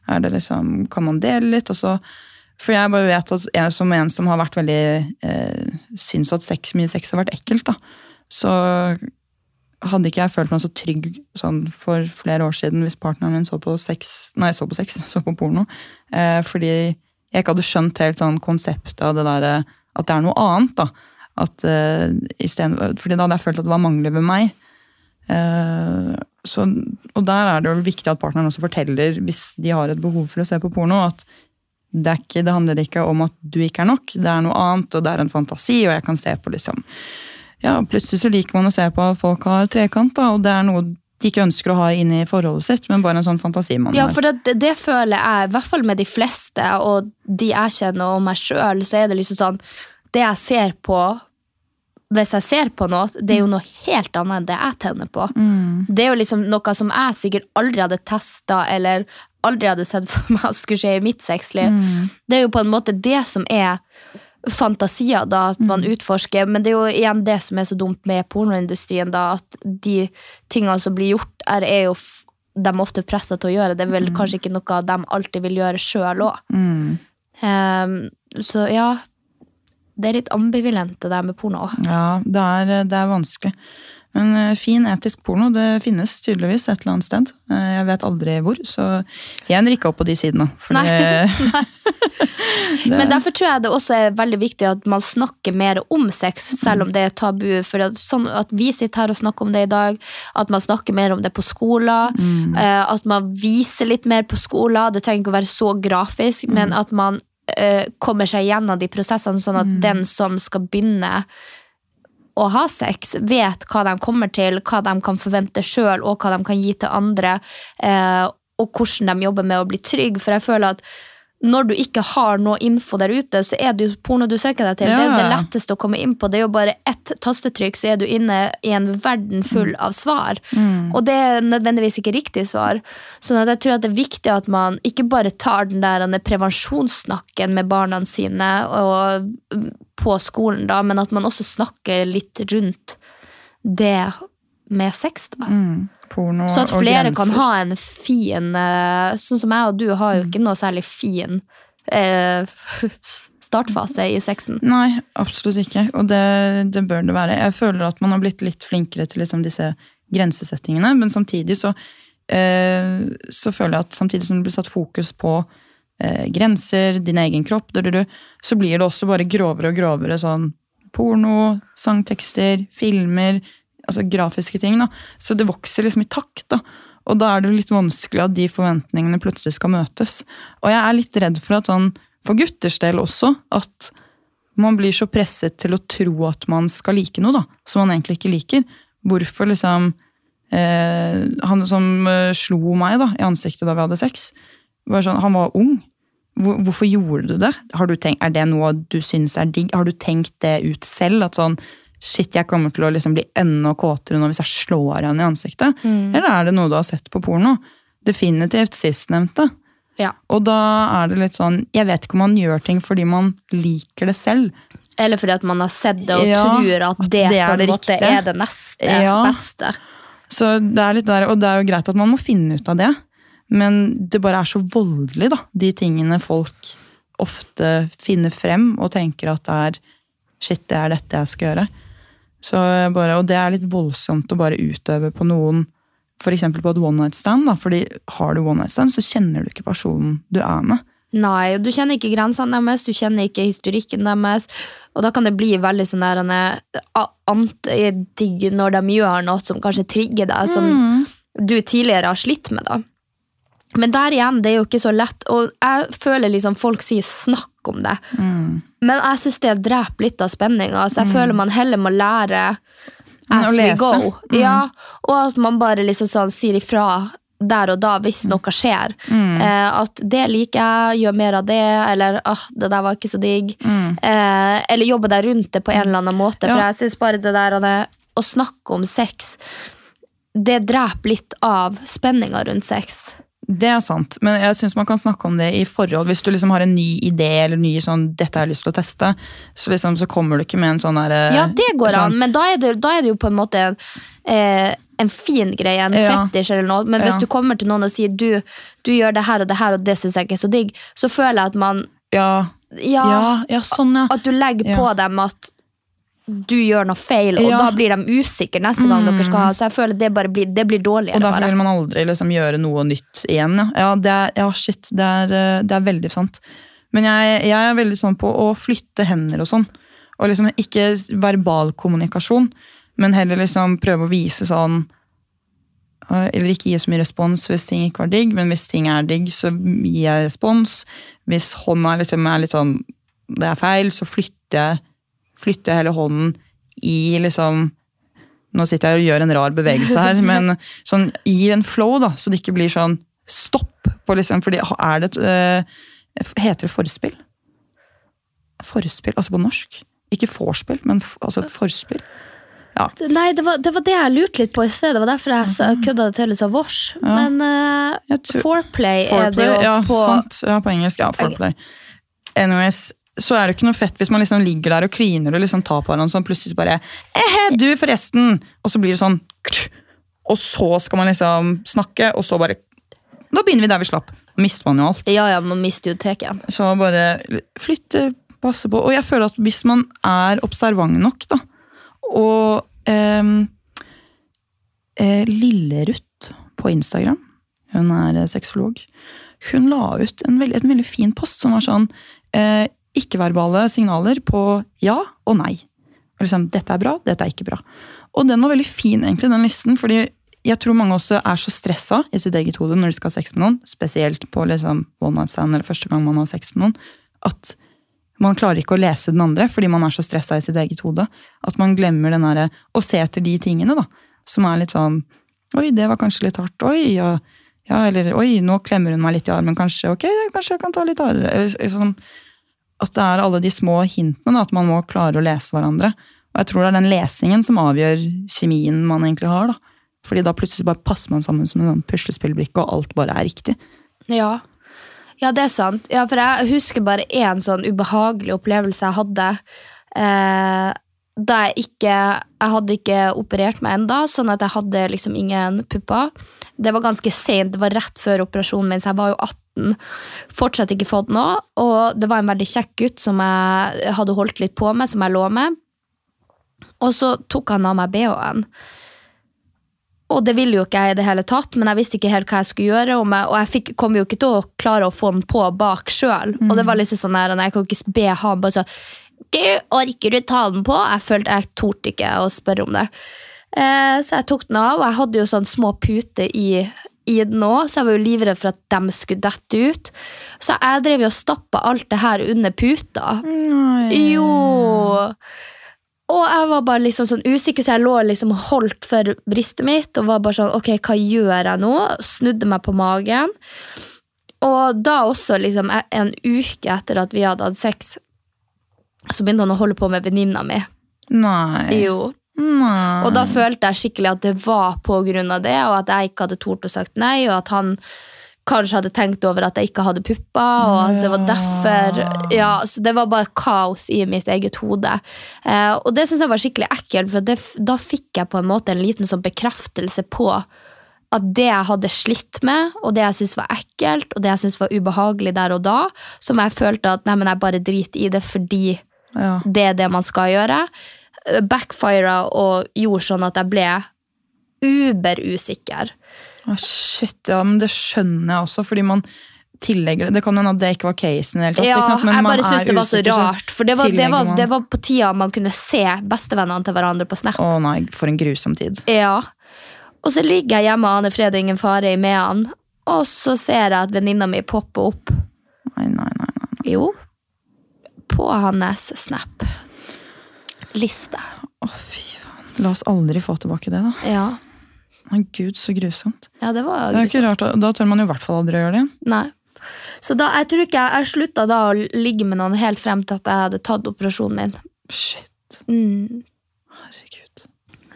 Er det liksom, Kan man dele litt? Og så, for jeg bare vet at jeg som en som har vært veldig eh, syns at sex, mye sex har vært ekkelt, da, så hadde ikke jeg følt meg så trygg sånn, for flere år siden hvis partneren min så på sex Nei, så på sex, så på porno. Eh, fordi jeg ikke hadde skjønt helt sånn konseptet av det derre at det er noe annet. da. At, eh, stedet, fordi da hadde jeg følt at det var mangler ved meg. Eh, så, og der er det jo viktig at partneren også forteller, hvis de har et behov for å se på porno, at det, ikke, det handler ikke om at du ikke er nok, det er noe annet, og det er en fantasi, og jeg kan se på liksom ja, Plutselig så liker man å se på at folk har trekant, da, og det er noe de ikke ønsker å ha inn i forholdet sitt, men bare en sånn fantasi man Ja, har. for det, det føler jeg, i hvert fall med de fleste, og de jeg kjenner og meg sjøl, så er det liksom sånn Det jeg ser på hvis jeg ser på noe, det er jo noe helt annet enn det jeg tenner på. Det er jo liksom noe som jeg sikkert aldri hadde testa, eller aldri hadde sett for meg skulle skje i mitt sexliv. Det er jo på en måte det som er fantasier, da, at man utforsker. Men det er jo igjen det som er så dumt med pornoindustrien, da, at de tingene som blir gjort, er, er jo de er ofte pressa til å gjøre. Det er vel kanskje ikke noe de alltid vil gjøre sjøl òg. Mm. så ja, det er litt ambivalent det der med porno òg. Ja, det er, det er vanskelig. Men eh, fin etisk porno det finnes tydeligvis et eller annet sted. Eh, Jeg vet aldri hvor, så jeg ikke opp på de sidene. For Nei. det, Men derfor tror jeg det også er veldig viktig at man snakker mer om sex, selv om det er tabu. For at, sånn at vi sitter her og snakker om det i dag, at man snakker mer om det på skoler, mm. at man viser litt mer på skoler. Det trenger ikke å være så grafisk, men at man eh, kommer seg gjennom de prosessene, sånn at den som skal begynne å ha sex, vet hva de kommer til, hva de kan forvente sjøl, og hva de kan gi til andre, eh, og hvordan de jobber med å bli trygg. For jeg føler at når du ikke har noe info der ute, så er det jo porno du søker deg til. Det er jo det letteste å komme inn på. Det er jo bare ett tastetrykk, så er du inne i en verden full av svar. Og det er nødvendigvis ikke riktig svar. Sånn jeg tror at det er viktig at man ikke bare tar den der prevensjonssnakken med barna sine og, mm, på skolen, da, men at man også snakker litt rundt det med sex. da. porno Så at flere kan ha en fin eh, Sånn som jeg og du har jo ikke noe særlig fin eh, startfase i sexen. Nei, absolutt ikke. Og det, det bør det være. Jeg føler at man har blitt litt flinkere til liksom disse grensesettingene, men samtidig så, eh, så føler jeg at samtidig som det blir satt fokus på eh, grenser, din egen kropp, du, du, du, så blir det også bare grovere og grovere sånn porno, sangtekster, filmer, altså grafiske ting. da. Så det vokser liksom i takt. da. Og da er det litt vanskelig at de forventningene plutselig skal møtes. Og jeg er litt redd for at sånn, for gutters del også, at man blir så presset til å tro at man skal like noe, da, som man egentlig ikke liker. Hvorfor liksom eh, Han som eh, slo meg da, i ansiktet da vi hadde sex, var sånn, han var ung. Hvorfor gjorde du det? Har du tenkt, er det noe du syns er digg? Har du tenkt det ut selv? At sånn Shit, jeg kommer til å liksom bli enda kåtere nå hvis jeg slår henne i ansiktet. Eller er det noe du har sett på porno? Definitivt sistnevnte. Ja. Og da er det litt sånn Jeg vet ikke om man gjør ting fordi man liker det selv. Eller fordi at man har sett det og Ja, tror at at det, det er på en det måte riktige. er det neste Ja. beste. Så det er litt der, Og det er jo greit at man må finne ut av det, men det bare er så voldelig, da. De tingene folk ofte finner frem og tenker at det er Shit, det er dette jeg skal gjøre. Så bare, og det er litt voldsomt å bare utøve på noen, f.eks. på et one night stand. da, fordi har du one night stand, så kjenner du ikke personen du er med. Nei, du kjenner ikke grensene deres, du kjenner ikke historikken deres. Og da kan det bli veldig sånn der en, eh, antidigg når de gjør noe som kanskje trigger deg, som du tidligere har slitt med. da. Men der igjen, det er jo ikke så lett. Og jeg føler liksom folk sier 'snakk om det'. Mm. Men jeg syns det dreper litt av spenninga. Så jeg føler man heller må lære Mm, as we go. Mm. Ja, og at man bare liksom sånn sier ifra der og da hvis noe skjer. Mm. Eh, at det liker jeg, gjør mer av det, eller ah, det der var ikke så digg. Mm. Eh, eller jobbe deg rundt det på en eller annen måte. For Ja. jeg syns bare det der det, å snakke om sex, det dreper litt av spenninga rundt sex. Det er sant, men jeg syns man kan snakke om det i forhold. Hvis du liksom har en ny idé eller ny sånn 'dette har jeg lyst til å teste', så, liksom, så kommer du ikke med en sånn der Ja, det går sånn, an, men da er det, da er det jo på en måte en, eh, en fin greie, en Ja. fetisj eller noe. Men hvis Ja. du kommer til noen og sier du, du gjør det her og det her, og det syns jeg ikke er så digg, så føler jeg at man Ja, Ja, ja, ja sånn, ja. at du legger på dem at du gjør noe feil, og Ja. da blir de usikre neste gang dere skal ha. Så jeg føler det bare blir, det blir dårligere. Og derfor bare. vil man aldri liksom gjøre noe nytt igjen. Ja, ja, det, er, ja shit, det er, eh, det er veldig sant. Men jeg, jeg er veldig sånn på å flytte hender og sånn. Og liksom ikke verbal kommunikasjon, men heller liksom prøve å vise sånn eh, Eller ikke gi så mye respons hvis ting ikke var digg, men hvis ting er digg, så gir jeg respons. Hvis hånda liksom er litt sånn Det er feil, så flytter jeg, flytter jeg hele hånden i liksom nå sitter jeg og gjør en rar bevegelse her, men sånn, i en flow, da, så det ikke blir sånn stopp. på liksom, fordi er det et, øh, Heter det forspill? Forspill, altså på norsk. Ikke vorspiel, men f altså forspill. Ja. Nei, det var, det var det jeg lurte litt på i sted. Det var derfor jeg sa- kødda det til sa vors. Men uh, tror- foreplay, er det Foreplay, jo ja, på sant. Ja, på engelsk. Ja, foreplay. Anyways, så er det ikke noe fett hvis man liksom ligger der og kliner og liksom tar på hverandre sånn, plutselig så bare Ehe, du forresten! Og så blir det sånn Og så skal man liksom snakke, og så bare Nå begynner vi der vi slapp. Mister man jo alt. Ja, ja, man mister jo teken. Så bare flytte, passe på. Og jeg føler at hvis man er observant nok, da, og ehm, eh, Lille-Ruth på Instagram, hun er eh, sexolog, hun la ut en veldig, en veldig fin post som var sånn eh, ikke-verbale signaler på ja og nei. Liksom, dette er bra, dette er ikke bra. Og den var veldig fin, egentlig, den listen, fordi jeg tror mange også er så stressa i sitt eget hode når de skal ha sex med noen, spesielt på liksom one night stand eller første gang man har sex med noen, at man klarer ikke å lese den andre fordi man er så stressa i sitt eget hode. At man glemmer den der, å se etter de tingene, da. Som er litt sånn Oi, det var kanskje litt hardt. Oi, ja, ja eller oi, nå klemmer hun meg litt i armen, kanskje. Ok, kanskje jeg kan ta litt hardere. Eller sånn, at det er alle de små hintene, da, at man må klare å lese hverandre. Og jeg tror det er den lesingen som avgjør kjemien man egentlig har. da. Fordi da plutselig bare passer man sammen som en sånn puslespillbrikke, og alt bare er riktig. Ja. ja, det er sant. Ja, for jeg husker bare én sånn ubehagelig opplevelse jeg hadde. Eh, da jeg ikke Jeg hadde ikke operert meg enda, sånn at jeg hadde liksom ingen pupper. Det var ganske sent, det var rett før operasjonen min, så jeg var jo 18. Fortsatt ikke fått noe. Og det var en veldig kjekk gutt som jeg hadde holdt litt på med, som jeg lå med. Og så tok han av meg BH-en. Og det ville jo ikke jeg i det hele tatt, men jeg visste ikke helt hva jeg skulle gjøre. Og jeg, fikk, kom jo ikke til å klare å få den på bak sjøl. Og det var liksom sånn der, jeg kan ikke be han bare sånn Du, orker du ta den på? Jeg følte jeg torde ikke å spørre om det. Eh, så jeg tok den av, og jeg hadde jo sånn små puter i, i den òg, så jeg var jo livredd for at de skulle dette ut. Så jeg drev jo og stappa alt det her under puta. Nei. Jo. Og jeg var bare liksom sånn usikker, så jeg lå liksom holdt for bristet mitt og var bare sånn Ok, hva gjør jeg nå? Snudde meg på magen. Og da også, liksom e- en uke etter at vi hadde hatt sex, så begynte han å holde på med venninna mi. Nei. Jo. Nei. Og da følte jeg skikkelig at det var på grunn av det, og at jeg ikke hadde tort å sagt nei, og at han kanskje hadde tenkt over at jeg ikke hadde pupper, og at det var derfor Ja, så det var bare kaos i mitt eget hode. Eh, og det syns jeg var skikkelig ekkelt, for det, da fikk jeg på en måte en liten sånn bekreftelse på at det jeg hadde slitt med, og det jeg syntes var ekkelt, og det jeg syntes var ubehagelig der og da, som jeg følte at nei, men jeg bare driter i det fordi Ja. det er det man skal gjøre, backfira og gjorde sånn at jeg ble uber-usikker. Å, shit, ja, men det skjønner jeg også, fordi man tillegger det. Det kan hende at det ikke var casen tatt. Ja, ikke? Men jeg bare syns det var så rart. For det var, det, var, det var på tida man kunne se bestevennene til hverandre på Snap. Å nei, for en grusom tid. Ja. Og så ligger jeg hjemme og aner fred og ingen fare i Mehamn, og så ser jeg at venninna mi popper opp. Nei, nei, nei. nei. Jo, på hans Snap. Liste. Å, fy faen. La oss aldri få tilbake det, da. Ja. Men Gud, så grusomt. ja, det var Det er jo ikke rart, Da tør man jo i hvert fall aldri å gjøre det igjen. Nei. Så da, jeg tror ikke jeg, jeg slutta da å ligge med noen helt frem til at jeg hadde tatt operasjonen min. Shit. Mm. Herregud.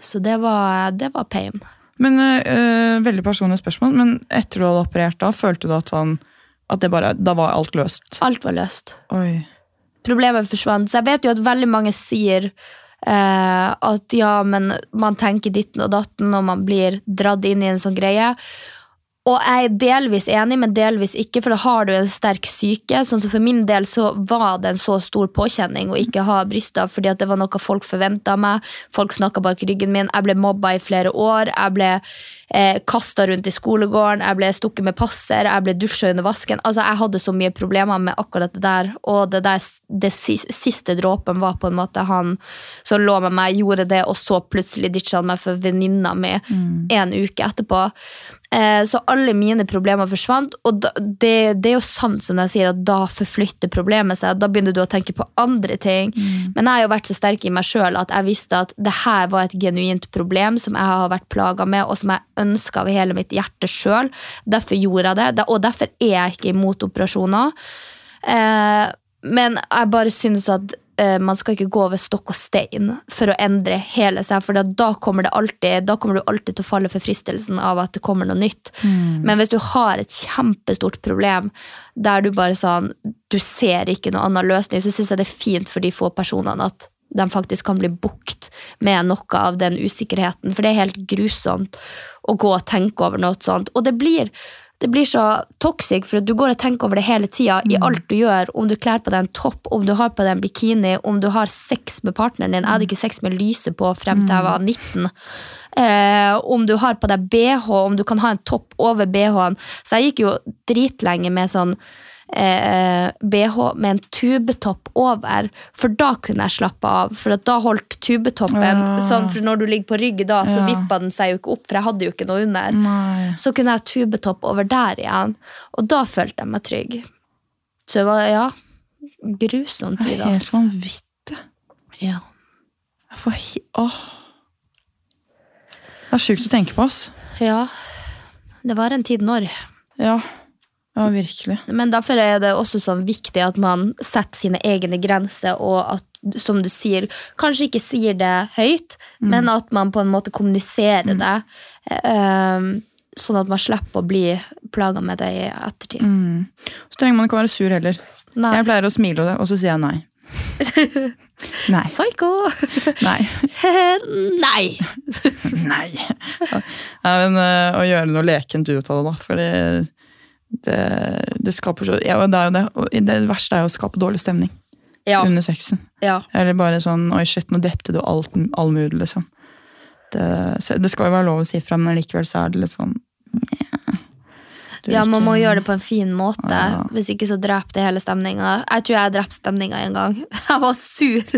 Så det var, det var pain. Men øh, Veldig personlig spørsmål, men etter du hadde operert da, følte du at sånn at det bare, Da var alt løst? Alt var løst. Oi. Problemet forsvant. Så jeg vet jo at veldig mange sier eh, at ja, men man tenker ditten og datten, og man blir dratt inn i en sånn greie. Og jeg er delvis enig, men delvis ikke, for da har du en sterk syke. Sånn som For min del så var det en så stor påkjenning å ikke ha bryster, fordi det var noe folk forventa meg. Folk snakka bak ryggen min. Jeg ble mobba i flere år. Jeg ble eh, kasta rundt i skolegården. Jeg ble stukket med passer. Jeg ble dusja under vasken. Altså, Jeg hadde så mye problemer med akkurat det der, og det, der, det siste dråpen var på en måte han som lå med meg, gjorde det, og så plutselig ditcha han meg for venninna mi en uke etterpå. Eh, Så alle mine problemer forsvant, og da, det, det er jo sant som jeg sier, at da forflytter problemet seg. Da begynner du å tenke på andre ting. Men jeg har jo vært så sterk i meg sjøl at jeg visste at det her var et genuint problem som jeg har vært plaga med, og som jeg ønska av hele mitt hjerte sjøl. Derfor gjorde jeg det, og derfor er jeg ikke imot operasjoner. Eh, men jeg bare synes at eh, man skal ikke gå over stokk og stein for å endre hele seg, for da kommer, det alltid, da kommer du alltid til å falle for fristelsen av at det kommer noe nytt. Men hvis du har et kjempestort problem der du bare sånn, du ser ikke noen annen løsning, så syns jeg det er fint for de få personene at de faktisk kan bli bukt med noe av den usikkerheten. For det er helt grusomt å gå og tenke over noe sånt. Og det blir, det blir så toxic, for du går og tenker over det hele tida i alt du gjør. Om du kler på deg en topp, om du har på deg en bikini, om du har sex med partneren din. Jeg hadde ikke sex med lyset på frem til jeg var 19. Eh, om du har på deg BH, om du kan ha en topp over BH-en. Så jeg gikk jo dritlenge med sånn eh, BH med en tubetopp over, for da kunne jeg slappe av. For da holdt tubetoppen ja. sånn, for når du ligger på rygg da, så Ja. vippa den seg jo ikke opp, for jeg hadde jo ikke noe under. Nei. Så kunne jeg ha tubetopp over der igjen, og da følte jeg meg trygg. Så det var, ja, grusom tid, er helt ass. vanvittig. Ja. Jeg får hi Åh. Det er sjukt å tenke på, ass. ja, det var en tid når. Ja. Ja, virkelig. Men derfor er det også sånn viktig at man setter sine egne grenser, og at, som du sier, kanskje ikke sier det høyt, men at man på en måte kommuniserer det, Um, sånn at man slipper å bli plaga med det i ettertid. Mm. Så trenger man ikke å være sur heller. Nei. Jeg pleier å smile, og så sier jeg nei. Nei. Psycho! Nei. Nei! Nei. Nei, men øh, å gjøre noe lekent ut av det, da. Fordi det, det skaper så ja, det, er jo det. Det verste er jo å skape dårlig stemning Ja. under sexen. ja. Eller bare sånn Oi, shit, nå drepte du alt, all mulig, liksom. Det, det skal jo være lov å si fra, men likevel så er det litt sånn Ja, man må gjøre det på en fin måte. Ja. Hvis ikke så dreper det hele stemninga. Jeg tror jeg drepte stemninga en gang. Jeg var sur.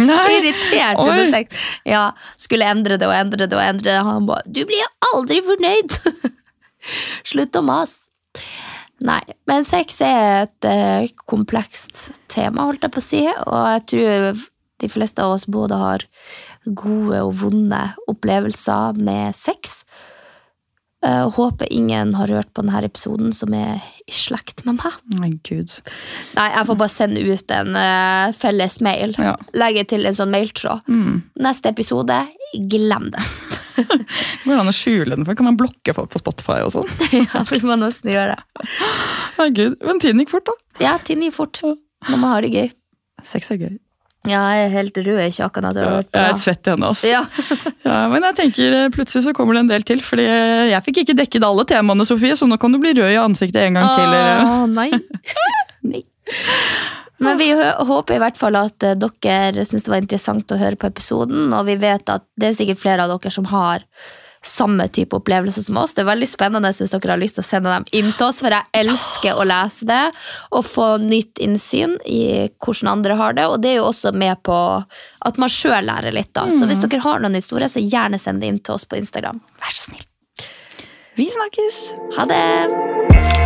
Irritert Oi. under sex. Ja, skulle endre det og endre det og endre det. Han bare 'Du blir aldri fornøyd!' Slutt å mase. Nei, men sex er et eh, komplekst tema, holdt jeg på å si. Og jeg tror de fleste av oss både har gode og vonde opplevelser med sex. Eh, håper ingen har hørt på denne episoden som er i slekt med meg. Nei, gud. Nei, jeg får bare sende ut en uh, felles mail. Ja. Legge til en sånn mailtråd. Mm. Neste episode, glem det. Går det an å skjule den? For kan man blokke folk på Spotify og sånn? ja, vi må nesten gjøre det. Herregud. Men tiden gikk fort, da. Ja, tiden gikk fort når man har det gøy. Sex er gøy. Ja, jeg er helt rød i kjaken på Jeg er det. svett i hendene. ass. Ja. Ja, men jeg tenker eh, plutselig så kommer det en del til, fordi jeg fikk ikke dekket alle temaene, Sofie, så nå kan du bli rød i ansiktet en gang til. Åh, nei. nei. Men vi håper i hvert fall at eh, dere syns det var interessant å høre på episoden, og vi vet at det er sikkert flere av dere som har samme type opplevelser som oss. Det er veldig spennende hvis dere har lyst til å sende dem inn til oss, for jeg elsker å lese det og få nytt innsyn i hvordan andre har det, og det er jo også med på at man sjøl lærer litt. da. Så hvis dere har noen historier, så gjerne send det inn til oss på Instagram. Vær så snill. Vi snakkes! Ha det!